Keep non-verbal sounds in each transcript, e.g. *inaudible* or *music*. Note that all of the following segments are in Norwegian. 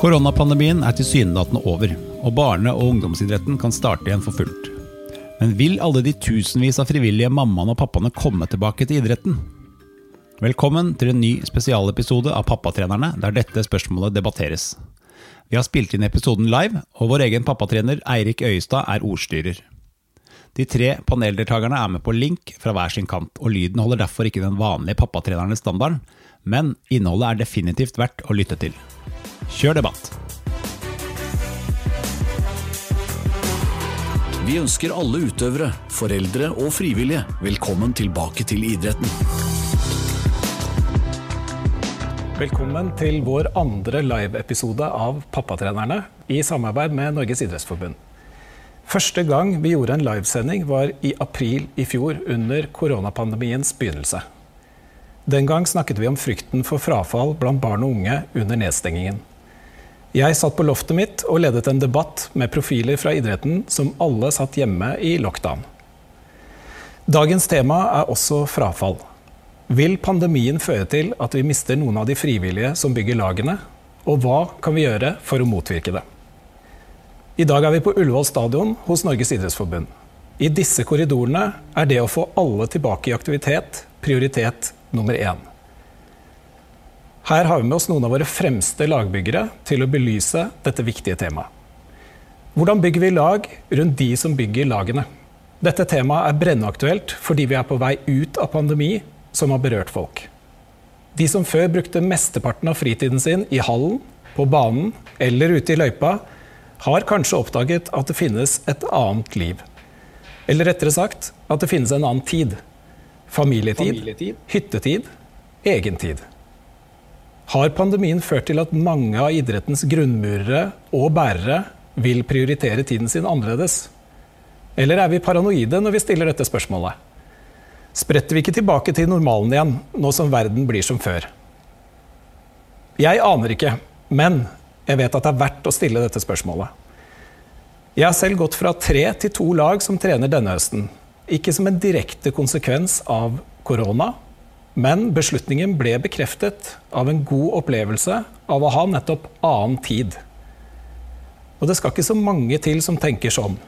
Koronapandemien er tilsynelatende over, og barne- og ungdomsidretten kan starte igjen for fullt. Men vil alle de tusenvis av frivillige mammaene og pappaene komme tilbake til idretten? Velkommen til en ny spesialepisode av Pappatrenerne, der dette spørsmålet debatteres. Vi har spilt inn episoden live, og vår egen pappatrener Eirik Øyestad er ordstyrer. De tre paneldeltakerne er med på link fra hver sin kant, og lyden holder derfor ikke den vanlige pappatrenernes standard, men innholdet er definitivt verdt å lytte til. Kjør debatt! Vi ønsker alle utøvere, foreldre og frivillige velkommen tilbake til idretten. Velkommen til vår andre live-episode av Pappatrenerne i samarbeid med Norges idrettsforbund. Første gang vi gjorde en livesending var i april i fjor, under koronapandemiens begynnelse. Den gang snakket vi om frykten for frafall blant barn og unge under nedstengingen. Jeg satt på loftet mitt og ledet en debatt med profiler fra idretten som alle satt hjemme i lockdown. Dagens tema er også frafall. Vil pandemien føre til at vi mister noen av de frivillige som bygger lagene? Og hva kan vi gjøre for å motvirke det? I dag er vi på Ullevål stadion hos Norges idrettsforbund. I disse korridorene er det å få alle tilbake i aktivitet prioritet nummer én. Her har vi med oss noen av våre fremste lagbyggere til å belyse dette viktige temaet. Hvordan bygger vi lag rundt de som bygger lagene? Dette temaet er brennaktuelt fordi vi er på vei ut av pandemi som har berørt folk. De som før brukte mesteparten av fritiden sin i hallen, på banen eller ute i løypa, har kanskje oppdaget at det finnes et annet liv. Eller rettere sagt at det finnes en annen tid. Familietid, Familietid. hyttetid, egentid. Har pandemien ført til at mange av idrettens grunnmurere og bærere vil prioritere tiden sin annerledes? Eller er vi paranoide når vi stiller dette spørsmålet? Spretter vi ikke tilbake til normalen igjen, nå som verden blir som før? Jeg aner ikke, men jeg vet at det er verdt å stille dette spørsmålet. Jeg har selv gått fra tre til to lag som trener denne høsten. Ikke som en direkte konsekvens av korona, men beslutningen ble bekreftet av en god opplevelse av å ha nettopp annen tid. Og det skal ikke så mange til som tenker sånn.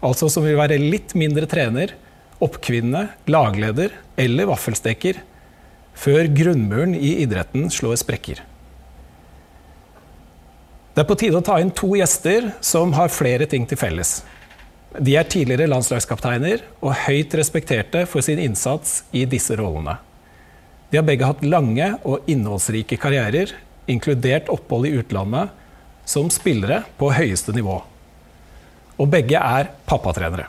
Altså som vil være litt mindre trener, oppkvinne, lagleder eller vaffelsteker før grunnmuren i idretten slår sprekker. Det er på tide å ta inn to gjester som har flere ting til felles. De er tidligere landslagskapteiner og høyt respekterte for sin innsats i disse rollene. De har begge hatt lange og innholdsrike karrierer, inkludert opphold i utlandet, som spillere på høyeste nivå. Og begge er pappatrenere.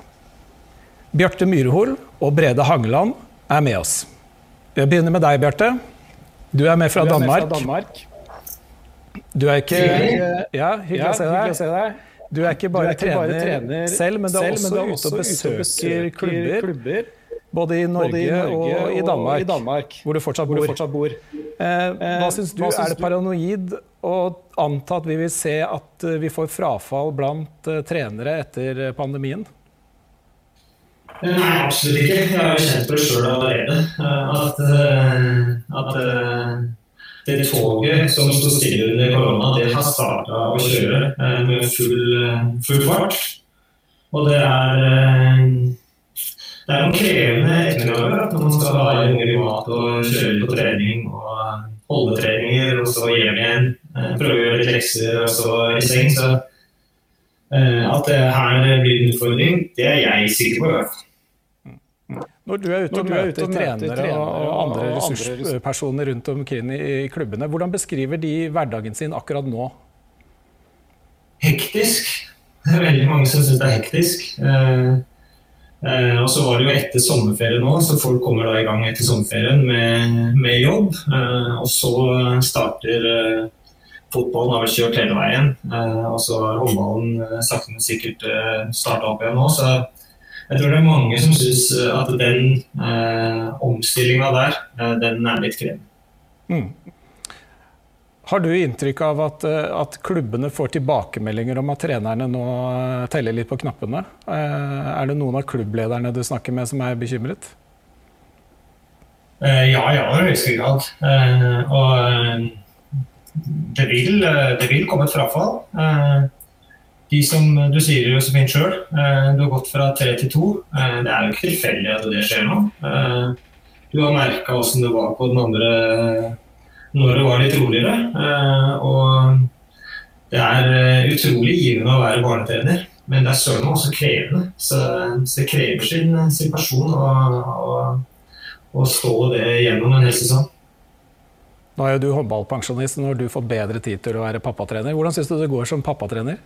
Bjarte Myrhol og Brede Hangeland er med oss. Jeg begynner med deg, Bjarte. Du er med fra, er Danmark. Med fra Danmark. Du er ikke Ja, hyggelig ja, å se deg. Du er ikke bare, er ikke trener, bare trener, selv, men du er også, ute og besøker klubber. klubber både i Norge, Både i Norge og, i Danmark, og, i Danmark, hvor du fortsatt bor. Du fortsatt bor. Eh, hva syns du? Hva syns er det paranoid å anta at vi vil se at eh, vi får frafall blant uh, trenere etter pandemien? Nei, absolutt ikke. Jeg har jo kjent på det sjøl allerede. At, at det toget som sto stille under korona, det har starta å kjøre med full, full fart. Og det er det er noen krevende ettermiddager når man skal ha unger i mat og kjøre på trening og holde treninger, og så hjem igjen. Eh, prøve å gjøre litt lekser, og så i seng. Så eh, at det her blir en utfordring, det er jeg sikker på. Når du er ute og møter trenere og andre ressurspersoner rundt omkring i klubbene, hvordan beskriver de hverdagen sin akkurat nå? Hektisk. Det er veldig mange som syns det er hektisk. Eh, og så var det jo etter sommerferie nå, så folk kommer da i gang etter sommerferien med, med jobb. Eh, og så starter eh, fotballen har vel kjørt hele veien. Og så har håndballen sakte, men sikkert eh, starta opp igjen nå. Så jeg tror det er mange som syns at den eh, omstillinga der, den er litt krevende. Mm. Har du inntrykk av at, eh, at, klubbene får tilbakemeldinger om at trenerne nå eh, teller litt på knappene? Eh, er det noen av klubblederne du snakker med som er bekymret? Ja, i høyeste grad. Og det, vil, det vil komme et frafall. De som du sier jo så fint sjøl, du har gått fra tre til to. Det er jo ikke tilfeldig at det skjer nå. Du har merka åssen det var på den andre når det var litt roligere. Og det er utrolig givende å være barnetrener. Men det er søren meg også krevende. Så, så, det krever sin, sin person å stå det gjennom en hel sesong. Nå er jo du håndballpensjonist, har du fått bedre tid til å være pappatrener. Hvordan syns du det går som pappatrener?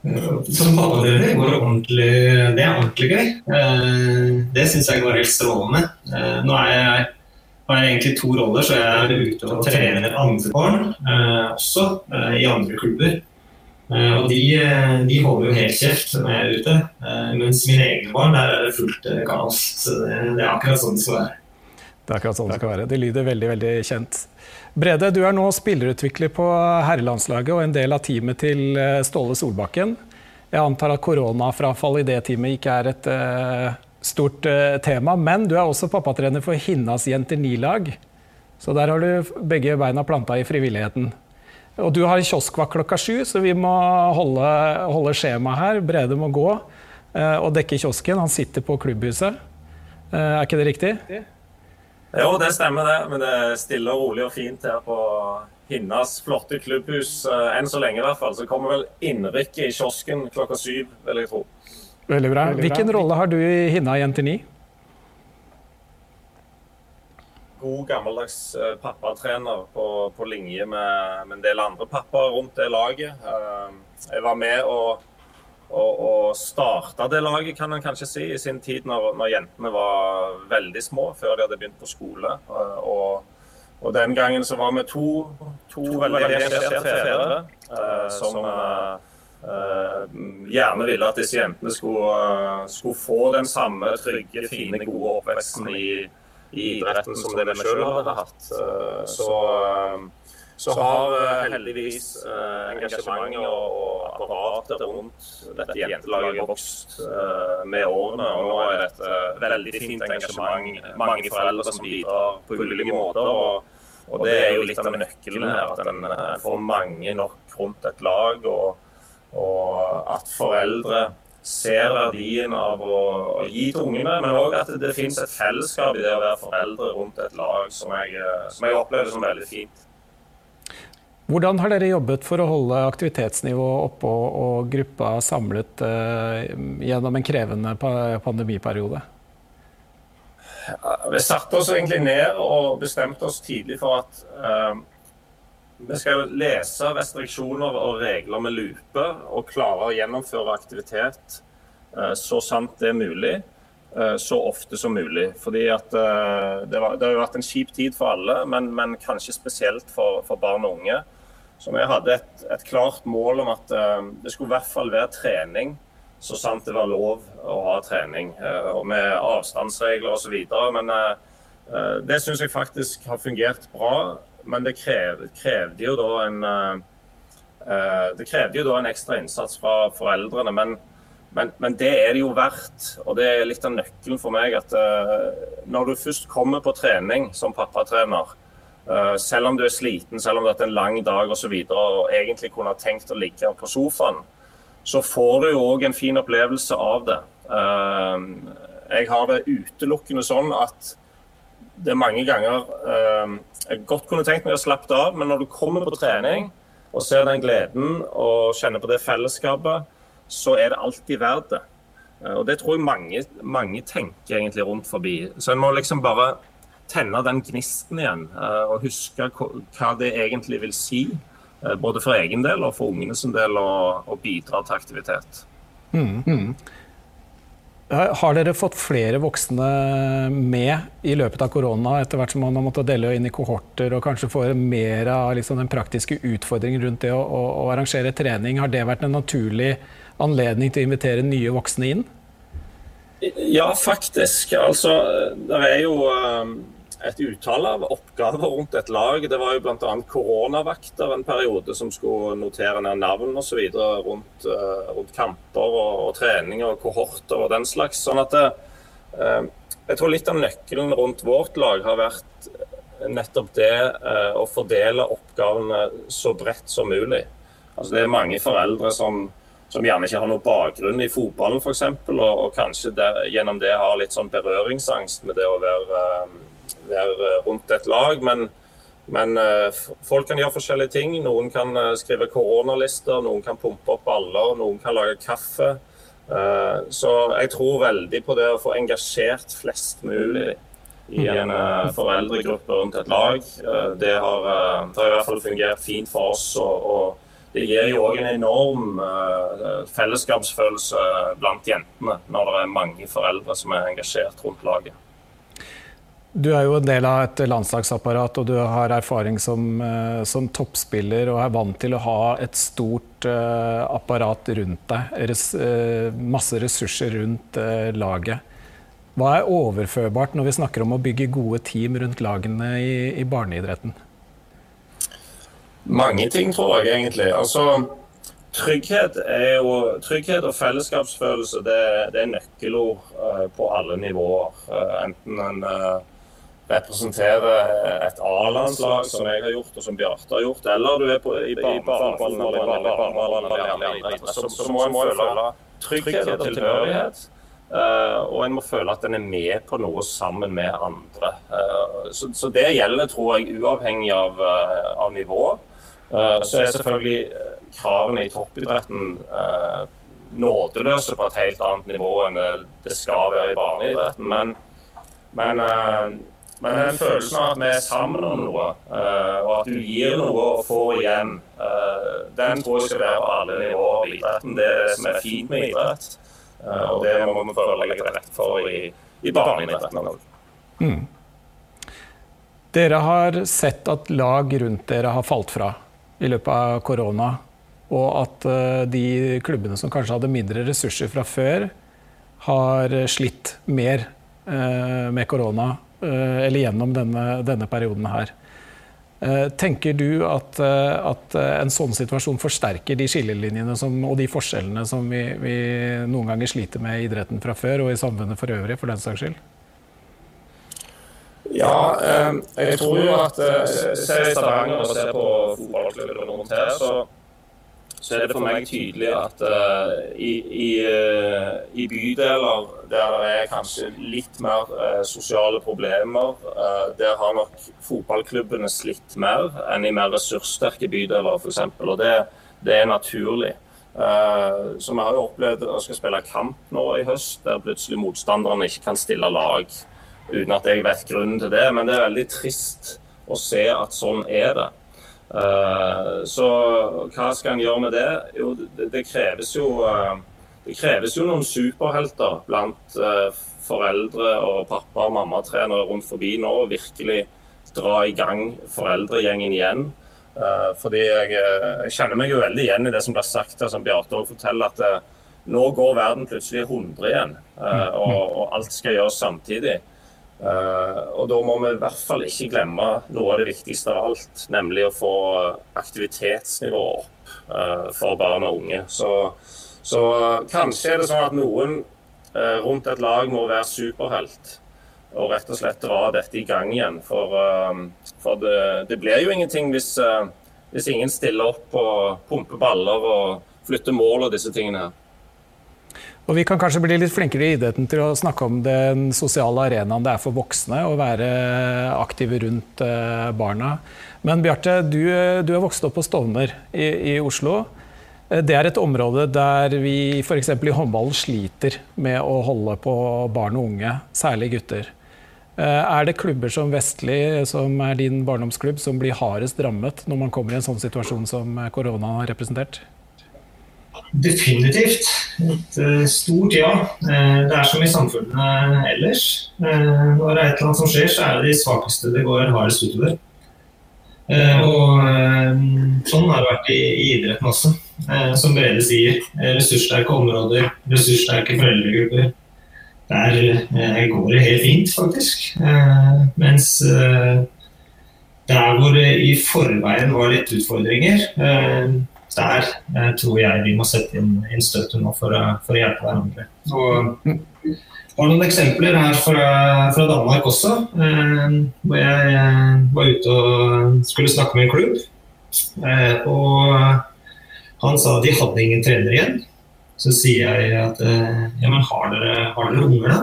Som pappatrener går det ordentlig Det er ordentlig gøy. Eh, det syns jeg går helt strålende. Eh, nå er jeg, har jeg egentlig to roller, så jeg er ute og trener andre barn eh, også i andre klubber. Og de, de, holder jo helt kjeft når jeg er ute. Mens mine egne barn, der er det fullt kaos. Så det, det er akkurat sånn det skal være. Det er akkurat sånn det skal være. Det lyder veldig veldig kjent. Brede, du er nå spillerutvikler på herrelandslaget og en del av teamet til eh, Ståle Solbakken. Jeg antar at koronafrafall i det teamet ikke er et stort uh, tema, men du er også pappatrener for Hinnas jenter 9-lag. Så der har du begge beina planta i frivilligheten. Og du har kioskvakt klokka sju, så vi må holde, holde skjemaet her. Brede må gå uh, og dekke kiosken. Han sitter på klubbhuset. er ikke det riktig? Jo, det stemmer det. Men det er stille og rolig og fint her på Hinnas flotte klubbhus. Eh, enn så lenge i hvert fall. Så kommer vel innrykket i kiosken klokka syv, vil jeg tro. Veldig bra. Hvilken rolle har du i Hinna jenter 9? God, gammeldags eh, pappatrener på, på linje med, med, en del andre pappaer rundt det laget. Eh, jeg var med og og, og starta det laget, kan en kanskje si, i sin tid når, når, jentene var veldig små, før de hadde begynt på skole. Og, og den gangen så var vi to, to veldig engasjerte fedre som, som eh, gjerne ville at disse jentene skulle, skulle, få den samme trygge, fine, gode oppveksten i, i idretten som det vi sjøl hadde hatt. Eh, så så har eh, heldigvis eh, engasjementet og apparatet rundt dette jentelaget vokst eh, med årene. Og nå er det et veldig fint engasjement. Mange foreldre som bidrar på ulike måter. og og Det er jo litt av nøkkelen her, at en får mange nok rundt et lag. Og, og at foreldre ser verdien av å, å gi til ungene, men òg at det, det finnes et fellesskap i det å være foreldre rundt et lag som jeg, som jeg opplever som veldig fint. Hvordan har dere jobbet for å holde aktivitetsnivået oppe og, og gruppa samlet eh, gjennom en krevende pandemiperiode? Vi satte oss egentlig ned og bestemte oss tidlig for at uh, vi skal lese restriksjoner og regler med lupe og klare å gjennomføre aktivitet uh, så sant det er mulig så ofte som mulig. Fordi at det, har vært en kjip tid for alle, men, men kanskje spesielt for, for barn og unge. Så vi hadde et, et klart mål om at det skulle i hvert fall være trening så sant det var lov å ha trening. Og med avstandsregler osv. Men det syns jeg faktisk har fungert bra. Men det krev, krevde jo da en det krevde jo da en ekstra innsats fra foreldrene. Men, men, men, det er det jo verdt. Og det er litt av nøkkelen for meg at når du først kommer på trening som pappatrener, selv om du er sliten, selv om det har hatt en lang dag osv. Og, så videre, og egentlig kunne ha tenkt å ligge på sofaen, så får du jo òg en fin opplevelse av det. Jeg har det utelukkende sånn at det mange ganger eh, jeg godt kunne tenkt meg å slappe av, men når du kommer på trening og ser den gleden og kjenner på det fellesskapet, så er det alltid verdt det. Og Det tror jeg mange, mange tenker egentlig rundt forbi. Så en må liksom bare tenne den gnisten igjen. Eh, og huske hva det egentlig vil si, eh, både for egen del og for ungene sin del, å, bidra til aktivitet. Mm, mm. Har dere fått flere voksne med i løpet av korona, etter hvert som man har måttet dele inn i kohorter og kanskje få mer av liksom den praktiske utfordringen rundt det å, å, å, arrangere trening? Har det vært en naturlig anledning til å invitere nye voksne inn? Ja, faktisk. Altså, det er jo et utall av oppgaver rundt et lag. Det var jo bl.a. koronavakter en periode som skulle notere ned navn osv. Rundt, uh, rundt kamper og, og treninger og kohorter og den slags. Sånn at det, uh, Jeg tror litt av nøkkelen rundt vårt lag har vært nettopp det uh, å fordele oppgavene så bredt som mulig. Altså Det er mange foreldre som, som gjerne ikke har noe bakgrunn i fotballen f.eks., og, og kanskje der, gjennom det har litt sånn berøringsangst med det å være, eh, være rundt et lag. men men uh, folk kan gjøre forskjellige ting. Noen kan uh, skrive koronalister, noen kan pumpe opp baller, noen kan lage kaffe. Så jeg tror veldig på det å få engasjert flest mulig i en foreldregruppe rundt et lag. Det har, det, har, i hvert fall fungert fint for oss. og, og det gir jo òg en enorm fellesskapsfølelse blant jentene når det er mange foreldre som er engasjert rundt laget. Du er jo en del av et landslagsapparat, og du har erfaring som, eh, som toppspiller og er vant til å ha et stort uh, apparat rundt deg. Res, uh, masse ressurser rundt uh, laget. Hva er overførbart når vi snakker om å bygge gode team rundt lagene i, i barneidretten? Mange ting, tror jeg egentlig. Altså, trygghet, jo, trygghet og fellesskapsfølelse det, det er nøkkelord på alle nivåer. enten en representerer et A-landslag, som jeg har gjort og som Bjarte har gjort, eller du er på, i barnefotballen eller så må en føle trygghet og tilhørighet. Uh, og en må føle at en er med på noe sammen med andre. Uh, så, så, det gjelder, tror jeg, uavhengig av, uh, av nivå. så er selvfølgelig kravene i toppidretten nådeløse på et helt annet nivå enn det skal være i barneidretten. Men, men men den følelsen av at vi er sammen om noe, uh, og at du gir noe og får igjen, uh, den tror jeg skal være på alle nivåer i idretten. Det er det som er fint med idrett. Uh, og det må vi prøve å legge til rette for i, i barneidretten. Mm. Dere har sett at lag rundt dere har falt fra i løpet av korona. Og at de klubbene som kanskje hadde mindre ressurser fra før, har slitt mer med korona Eh, eller gjennom denne, denne perioden her. Eh, tenker du at, eh, at, en sånn situasjon forsterker de skillelinjene som, og de forskjellene som vi, vi, noen ganger sliter med i idretten fra før, og i samfunnet for øvrig, for den saks skyld? Ja, jeg tror jo at Se i Stavanger og se på fotballklubben rundt her, så så er det for meg tydelig at uh, i, i, uh, i, bydeler der det er kanskje litt mer uh, sosiale problemer, der har nok fotballklubbene slitt mer enn i mer ressurssterke bydeler f.eks. Og det, det, er naturlig. så vi har jo opplevd å skal spille kamp nå i høst, der plutselig motstanderne ikke kan stille lag uten at jeg vet grunnen til det. Men det er veldig trist å se at sånn er det. Eh, så hva skal en gjøre med det? Jo, det, kreves jo uh, det kreves jo noen superhelter blant uh, foreldre og pappa- og mammatrenere rundt forbi nå. Og virkelig dra i gang foreldregjengen igjen. fordi jeg, jeg, kjenner meg jo veldig igjen i det som blir sagt her, som Bjarte forteller, at nå går verden plutselig 100 igjen. Og, og alt skal gjøres samtidig. Uh, og da må vi i hvert fall ikke glemme noe av det viktigste av alt, nemlig å få aktivitetsnivået opp uh, for barn og unge. Så, så kanskje er det sånn at noen rundt et lag må være superhelt og rett og slett dra dette i gang igjen. For, for det, det, blir jo ingenting hvis, hvis ingen stiller opp og pumper baller og flytter mål og disse tingene her. Og vi kan kanskje bli litt flinkere i idretten til å snakke om den sosiale arenaen det er for voksne å være aktive rundt eh, barna. Men Bjarte, du, du er vokst opp på Stovner i, i Oslo. Eh, det er et område der vi f.eks. i håndballen sliter med å holde på barn og unge, særlig gutter. Eh, er det klubber som Vestli, som er din barndomsklubb, som blir hardest rammet når man kommer i en sånn situasjon som korona har representert? Definitivt. Et uh, stort ja. Uh, det er som i samfunnet ellers. Uh, når det er et eller annet som skjer, så er det de svakeste det går hardest utover. og sånn har det vært i, i idretten også. som Brede sier, ressurssterke områder, ressurssterke foreldregrupper. Der går det helt fint, faktisk. mens der hvor det i forveien var litt utfordringer der eh, tror jeg vi må sette inn, inn støtet nå for, for, å hjelpe hverandre. Og har noen eksempler her fra, fra Danmark også. Eh, hvor jeg eh, var ute og skulle snakke med en klubb. Eh, og han sa at de hadde ingen trener igjen. Så sier jeg at eh, ja, men har dere, har dere unger, da?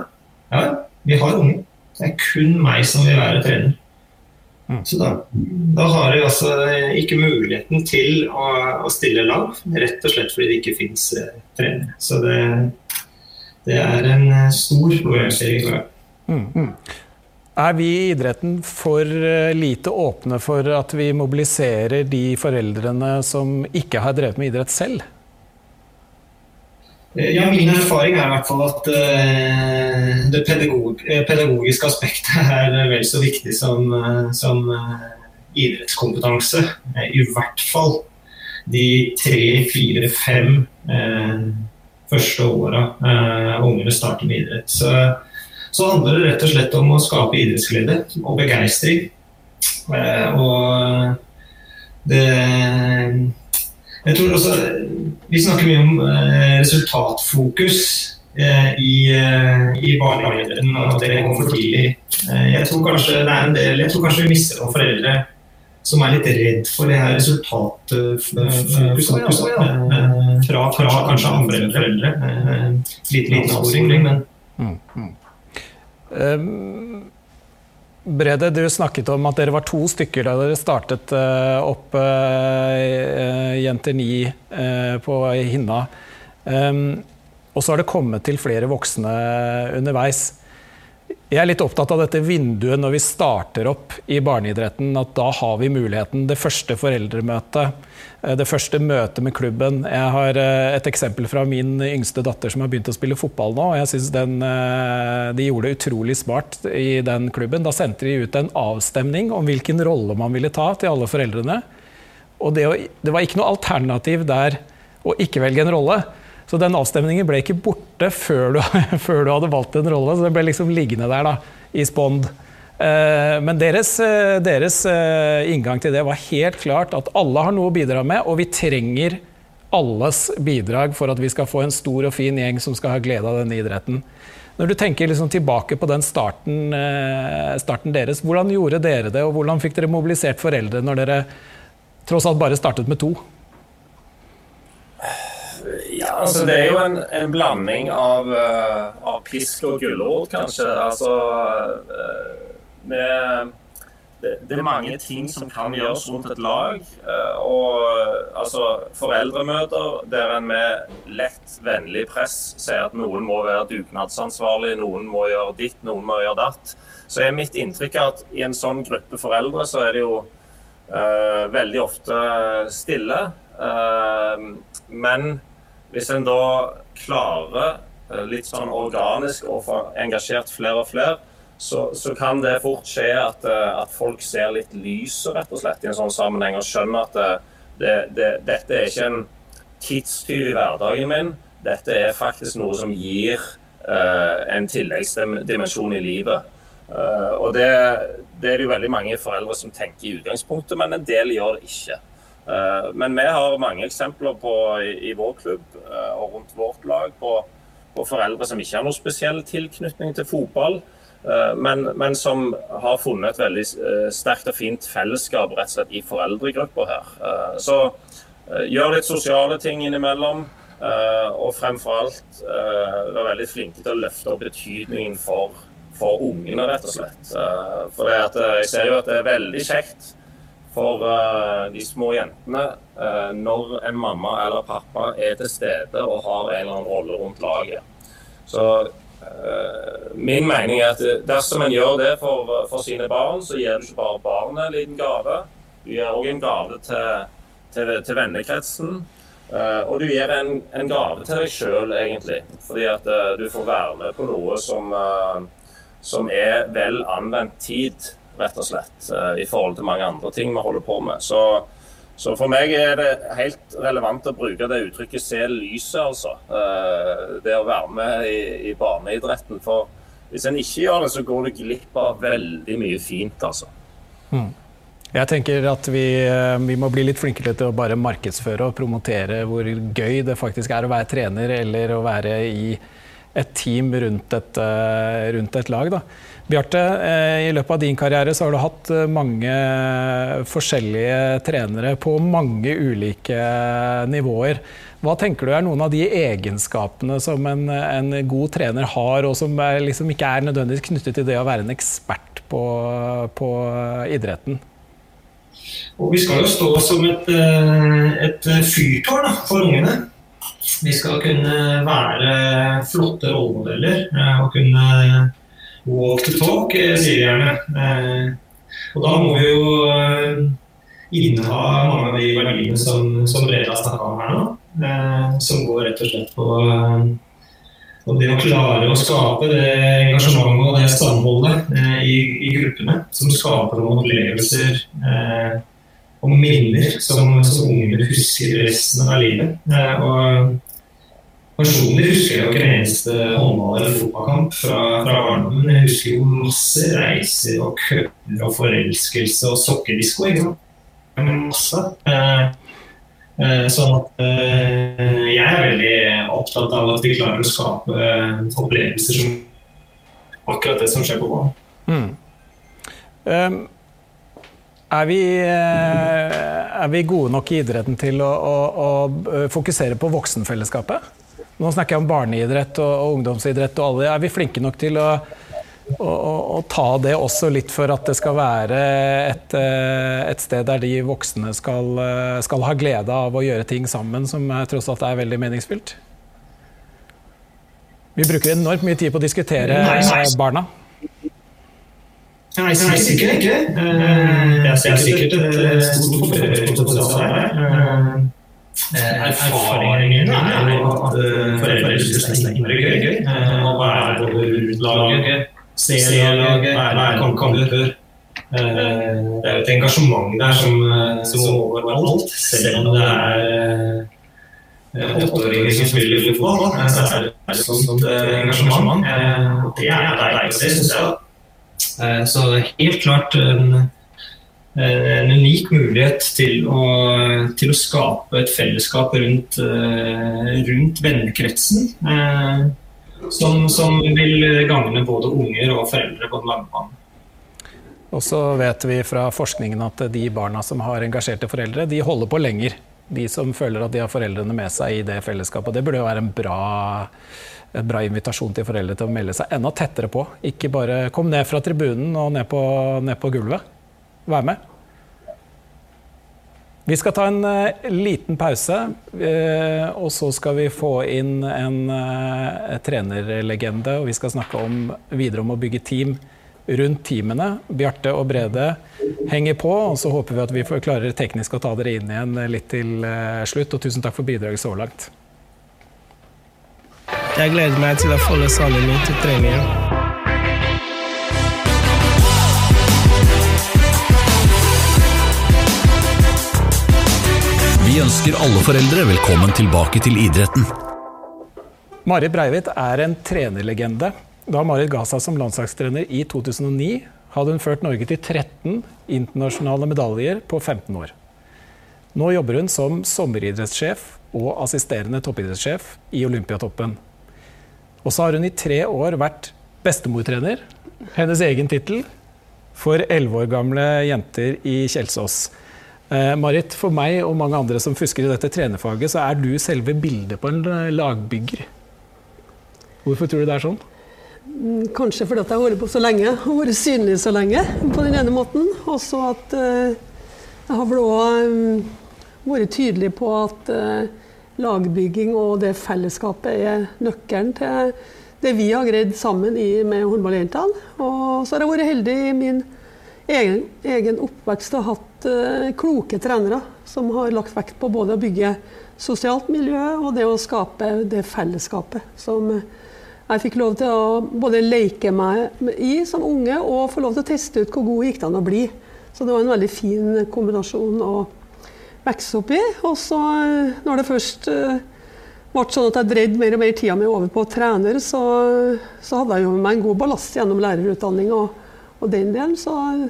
Ja, vi har unger. Det er kun meg som vil være trener. Mm. Så da, da har de altså ikke muligheten til å, å stille lag, rett og slett fordi det ikke fins eh, trenere. Så det, det er en eh, stor problemstilling. Mm. Mm. Er vi i idretten for eh, lite åpne for at vi mobiliserer de foreldrene som ikke har drevet med idrett selv? Eh, Ja, Min erfaring er i hvert fall at eh, det pedagog, eh, pedagogiske aspektet er vel så viktig som, som idrettskompetanse. I hvert fall de tre, fire, fem første åra ungene starter med idrett. Så, så handler det rett og slett om å skape idrettsglede og begeistring. Og det jeg tror også, Vi snakker mye om eh, resultatfokus eh, i, eh, i barnehageidretten, og at det kommer for tidlig. Eh, jeg, tror kanskje det er en del, jeg tror kanskje vi mister noen foreldre som er litt redd for det her resultatfokuset. Ja, fra, fra kanskje andre foreldre. Eh, liten liten avsporing, men Um, Brede, du snakket om at dere var to stykker da dere startet eh, opp uh, Jenter 9 eh, på Hinna. Um, og så har det kommet til flere voksne underveis. Jeg er litt opptatt av dette vinduet når vi starter opp i barneidretten. At da har vi muligheten. Det første foreldremøtet, eh, det første møtet med klubben. Jeg har eh, et eksempel fra min yngste datter som har begynt å spille fotball nå. og jeg synes eh, De gjorde det utrolig smart i den klubben. Da sendte de ut en avstemning om hvilken rolle man ville ta til alle foreldrene. Og det, det var ikke noe alternativ der å ikke velge en rolle. Så den avstemningen ble ikke borte før du, *laughs* før du hadde valgt en rolle. Så den ble liksom liggende der da, i spond. Eh, Men deres, eh, deres eh, inngang til det var helt klart at alle har noe å bidra med, og vi trenger alles bidrag for at vi skal få en stor og fin gjeng som skal ha glede av denne idretten. Når du tenker liksom tilbake på den starten, starten deres, hvordan gjorde dere det, og hvordan fikk dere mobilisert foreldre når dere tross alt bare startet med to? Ja, altså Det er jo en, en blanding av, eh, av pisk og gulrot, kanskje. Altså eh, med, det, det er mange ting som kan gjøres rundt et lag. eh, og altså foreldremøter der en med lett, vennlig press sier at noen må være dugnadsansvarlig, noen må gjøre ditt, noen må gjøre datt. Så er mitt inntrykk at i en sånn gruppe foreldre så er det jo uh, veldig ofte stille. Uh, men hvis en da klarer eh, litt sånn organisk å få engasjert flere og flere, så, så kan det fort skje at, eh, at folk ser litt lyset rett og slett i en sånn sammenheng, og skjønner at det, det, det, dette er ikke en tidstyv i hverdagen min. Dette er faktisk noe som gir uh, en tilleggsdimensjon i livet. Uh, og det, det er det jo veldig mange foreldre som tenker i utgangspunktet, men en del gjør det ikke. Eh, Men vi har mange eksempler på, i, vår klubb eh, og rundt vårt lag på, på foreldre som ikke har noe spesiell tilknytning til fotball, eh, men, men som har funnet et veldig sterkt og fint fellesskap rett og slett i foreldregrupper her. Så gjør litt sosiale ting innimellom. Og fremfor alt være veldig flinke til å løfte opp betydningen for, for ungene, rett og slett. For jeg ser jo at det er veldig kjekt for uh, de små jentene uh, når en mamma eller pappa er til stede og har en eller annen rolle rundt laget. Så eh, min mening er at dersom en gjør det for, for sine barn, så gir du ikke bare barnet en liten gave. Du gir òg en gave til, til, til vennekretsen. og du gir en, en gave til deg sjøl, egentlig. Fordi at du får være med på noe som, som er vel anvendt tid rett og slett, eh, i forhold til mange andre ting vi holder på med. Så, så for meg er det helt relevant å bruke det uttrykket 'se lyset', altså. Eh, Det å være med i, i barneidretten. For hvis en ikke gjør det, så går du glipp av veldig mye fint, altså. Jeg tenker at vi, eh, vi må bli litt flinkere til å bare markedsføre og promotere hvor gøy det faktisk er å være trener eller å være i et team rundt et, rundt et lag. Da. Bjarte, i løpet av din karriere så har du hatt mange forskjellige trenere på mange ulike nivåer. Hva tenker du er noen av de egenskapene som en, en god trener har, og som er, liksom ikke er nødvendigvis knyttet til det å være en ekspert på, på idretten? Og vi skal jo stå som et, eh, et fyrtårn for ungene. Vi skal kunne være flotte rollemodeller eh, og kunne walk to talk, eh, sier de gjerne. Og da må vi jo inneha mange av de verdiene som, som Brede snakka om her nå. Eh, som går rett og slett på og eh, det å klare å skape det engasjementet og det samholdet eh, i, i, gruppene, som skaper noen opplevelser eh, og minner som, som unger husker resten av livet. Eh, og Personlig husker jeg jo ikke en eneste håndball- eller fotballkamp fra, fra barndommen. Jeg husker jo masse reiser og køer og forelskelse og sokkedisko. Masse. Eh, Masse. sånn at eh, jeg er veldig opptatt av at vi klarer å skape eh, opplevelser som akkurat det som skjer på banen. Mm. Um, er, vi, er vi, gode nok i idretten til å, å, å, fokusere på voksenfellesskapet? Nå snakker jeg om barneidrett og, og ungdomsidrett og alle. Er vi flinke nok til å og, ta det også litt for at det skal være et, eh, et sted der de voksne skal, eh, skal, ha glede av å gjøre ting sammen, som tross alt er veldig meningsfylt? Vi bruker enormt mye tid på å diskutere nei, barna. Nei, sikkert ikke. Det er sikkert et stort forbedringspotensial her. Erfaringene mine er jo at foreldre syns det er gøy å være både laget C-laget, være kamper. Det er et engasjement der som, som overalt, selv om det er eh, åtteåringer som spiller fotball. Så er det et sånt engasjement. Det er deilig å se, syns jeg. Eh, så helt klart en, en unik mulighet til å, til å, skape et fellesskap rundt, eh, rundt vennekretsen som, som vil gagne både unger og foreldre på den lange banen. Og så vet vi fra forskningen at de barna som har engasjerte foreldre, de holder på lenger. De som føler at de har foreldrene med seg i det fellesskapet. Det burde jo være en bra, en bra invitasjon til foreldre til å melde seg enda tettere på. Ikke bare kom ned fra tribunen og ned på, ned på gulvet. Vær med. Vi skal ta en uh, liten pause, uh, og så skal vi få inn en uh, trenerlegende. Og vi skal snakke om, videre om å bygge team rundt teamene. Bjarte og Brede henger på, og så håper vi at vi klarer teknisk å ta dere inn igjen litt til slutt. Og tusen takk for bidraget så langt. Jeg gleder meg til å følge salen min til treningen. Vi ønsker alle foreldre velkommen tilbake til idretten. Marit Breivik er en trenerlegende. Da Marit ga seg som landslagstrener i 2009, hadde hun ført Norge til 13 internasjonale medaljer på 15 år. Nå jobber hun som sommeridrettssjef og assisterende toppidrettssjef i Olympiatoppen. Og så har hun i tre år vært bestemortrener, hennes egen tittel, for elleve år gamle jenter i Kjelsås. Eh, Marit, for meg og mange andre som fusker i dette trenerfaget, så er du selve bildet på en eh, lagbygger. Hvorfor tror du det er sånn? Mm, kanskje fordi at jeg har vært på så lenge og vært synlig så lenge. på den ene måten. Og så at uh, jeg har vel òg um, vært tydelig på at lagbygging og det fellesskapet er nøkkelen til det vi har greid sammen i, med håndballjentene. Og så har jeg vært heldig i min egen, egen oppvekst og hatt uh, kloke trenere som har lagt vekt på både å bygge sosialt miljø og det å skape det fellesskapet som jeg fikk lov til å både leke meg i som unge og få lov til å teste ut hvor god gikk det an å bli. Så det var en veldig fin kombinasjon å vokse opp i. Og så, eh, når det først uh, ble sånn at jeg dreide mer og mer tida mi over på trener, så, så hadde jeg jo med meg en god ballast gjennom lærerutdanning. og og den delen, så eh,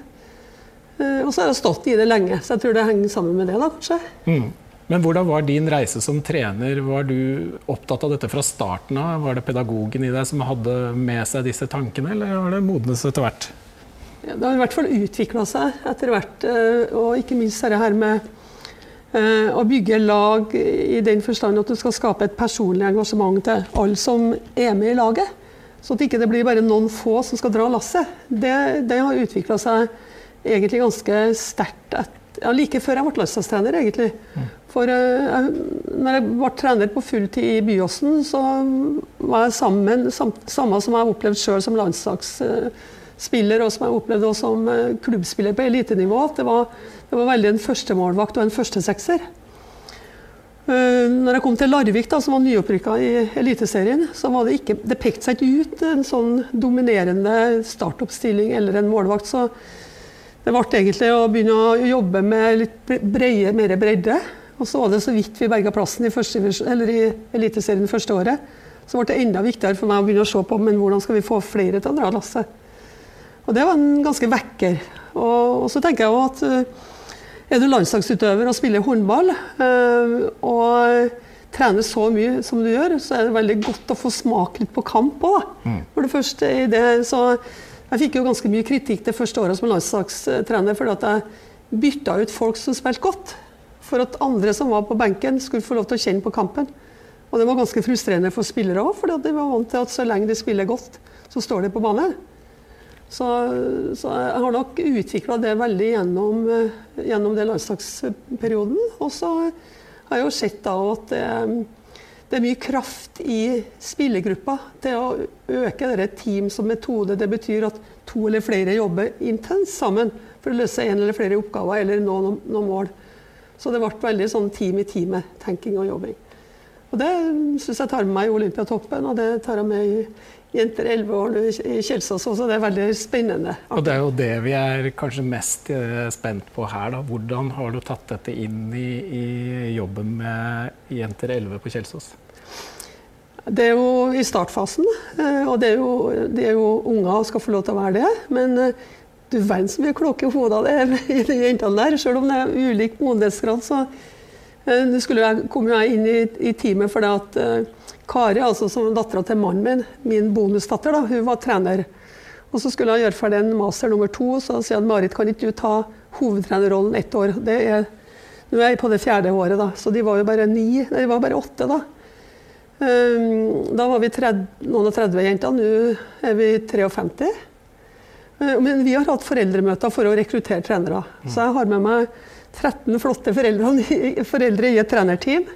Og så har jeg stått i det lenge, så jeg tror det henger sammen med det, da, kanskje. Mm. Men hvordan var din reise som trener? Var du opptatt av dette fra starten av? Var det pedagogen i deg som hadde med seg disse tankene, eller har det modnes etter hvert? Det har i hvert fall utvikla seg etter hvert, eh, og ikke minst dette her med eh, å bygge lag i den forstand at du skal skape et personlig engasjement til alle som er med i laget. Så at ikke det blir bare noen få som skal dra lasset. Det, det har utvikla seg egentlig ganske sterkt ja, like før jeg ble landslagstrener, egentlig. Mm. For uh, jeg, når jeg ble trener på fulltid i Byåsen, så var jeg sammen, sam, samme som jeg har opplevd sjøl som landslagsspiller, og som jeg opplevde også som uh, klubbspiller på elitenivå. At det var, det var veldig en førstemålvakt og en førstesekser. Uh, når jeg kom til Larvik, da, som var nyopprykka i Eliteserien, så var det ikke, det pekte seg ikke ut en sånn dominerende startoppstilling eller en målvakt. så det ble egentlig å begynne å jobbe med litt breie, mer bredde. Og så var det så vidt vi berga plassen i, første, i Eliteserien første året. Så ble det enda viktigere for meg å begynne å se på men hvordan skal vi få flere til å dra lasset. Og det var en ganske vekker. Og, og så tenker jeg jo at uh, er du landslagsutøver og spiller håndball uh, og trener så mye som du gjør, så er det veldig godt å få smake litt på kamp òg. Mm. For det første i det, så jeg fikk jo ganske mye kritikk det første året som landslagstrener fordi at jeg bytta ut folk som spilte godt, for at andre som var på benken, skulle få lov til å kjenne på kampen. Og det var ganske frustrerende for spillere òg, for de var vant til at så lenge de spiller godt, så står de på banen. Så, så jeg har nok utvikla det veldig gjennom, gjennom den landslagsperioden. Og så har jeg jo sett da at det, det er mye kraft i spillergruppa til å øke dette team som metode. Det betyr at to eller flere jobber intenst sammen for å løse en eller flere oppgaver eller nå noen, noen mål. Så det ble veldig sånn team i teamet-tenking og jobbing. Og Det syns jeg tar med meg i Olympiatoppen, og det tar jeg med i Jenter 11 år i Kjelsås også. Det er veldig spennende. Og Det er jo det vi er kanskje mest eh, spent på her. da. Hvordan har du tatt dette inn i, i jobben med Jenter 11 på Kjelsås? Det er jo i startfasen, eh, og det er jo, det er jo unger skal få lov til å være det. Men eh, du verden så mye kloke hoder det er *laughs* i de jentene der. Selv om det er ulik modenhetsgrad, så jeg, kom jeg inn i, i teamet fordi at Kari, altså som dattera til mannen min, min bonusdatter, da, hun var trener. Og så skulle jeg gjøre ferdig en master nummer to, så sier han Marit, kan ikke du ta hovedtrenerrollen ett år? Er, nå er jeg på det fjerde året, da, så de var jo bare ni, nei, de var bare åtte da. Um, da var vi 30, noen og 30 jenter, nå er vi 53. Uh, men vi har hatt foreldremøter for å rekruttere trenere. Så jeg har med meg 13 flotte foreldre, i et trenerteam.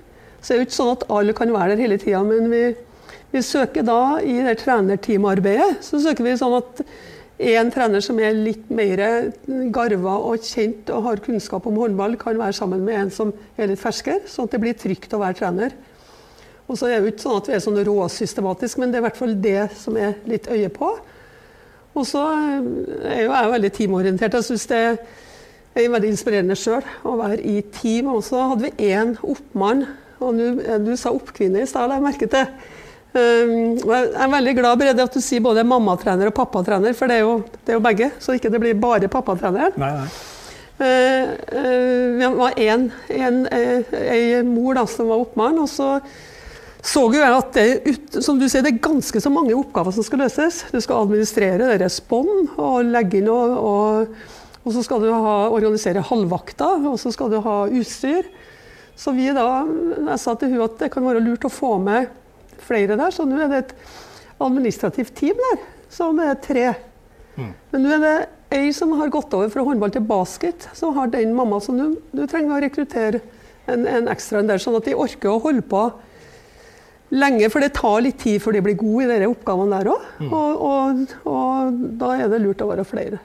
Så det er jo ikke sånn at alle kan være der hele tida, men vi, vi, søker da i det trenerteamarbeidet så søker vi sånn at en trener som er litt mer garva og kjent og har kunnskap om håndball, kan være sammen med en som er litt ferskere, sånn at det blir trygt å være trener. Og så er det jo ikke sånn at vi er sånn råsystematisk, men det er i hvert fall det som er litt øye på. Og så er jo jeg veldig teamorientert. Jeg syns det er veldig inspirerende sjøl å være i team. Og så hadde vi én oppmann og nu, eh, du sa oppkvinne i stad, la jeg merke til. Um, jeg er veldig glad Brede, at du sier både mammatrener og pappatrener, for det er jo, det er jo begge. Så ikke det blir bare pappatreneren. Nei, nei. Uh, uh, vi var en, en, en, mor da, som var oppmann, og så så jo jeg at det, som du sier, det er ganske så mange oppgaver som skal løses. Du skal administrere respond og legge inn og, og, og så skal du ha, organisere halvvakter, og så skal du ha utstyr. Så vi da, jeg sa til hun at det kan være lurt å få med flere der, så nå er det et administrativt team der, som er tre. Mm. Men nå er det ei som har gått over fra håndball til basket, som har den mamma, som du, du trenger å rekruttere en, en ekstra en der, sånn at de orker å holde på lenge. For det tar litt tid før de blir gode i de oppgavene der òg. Mm. Og, og, og, da er det lurt å være flere.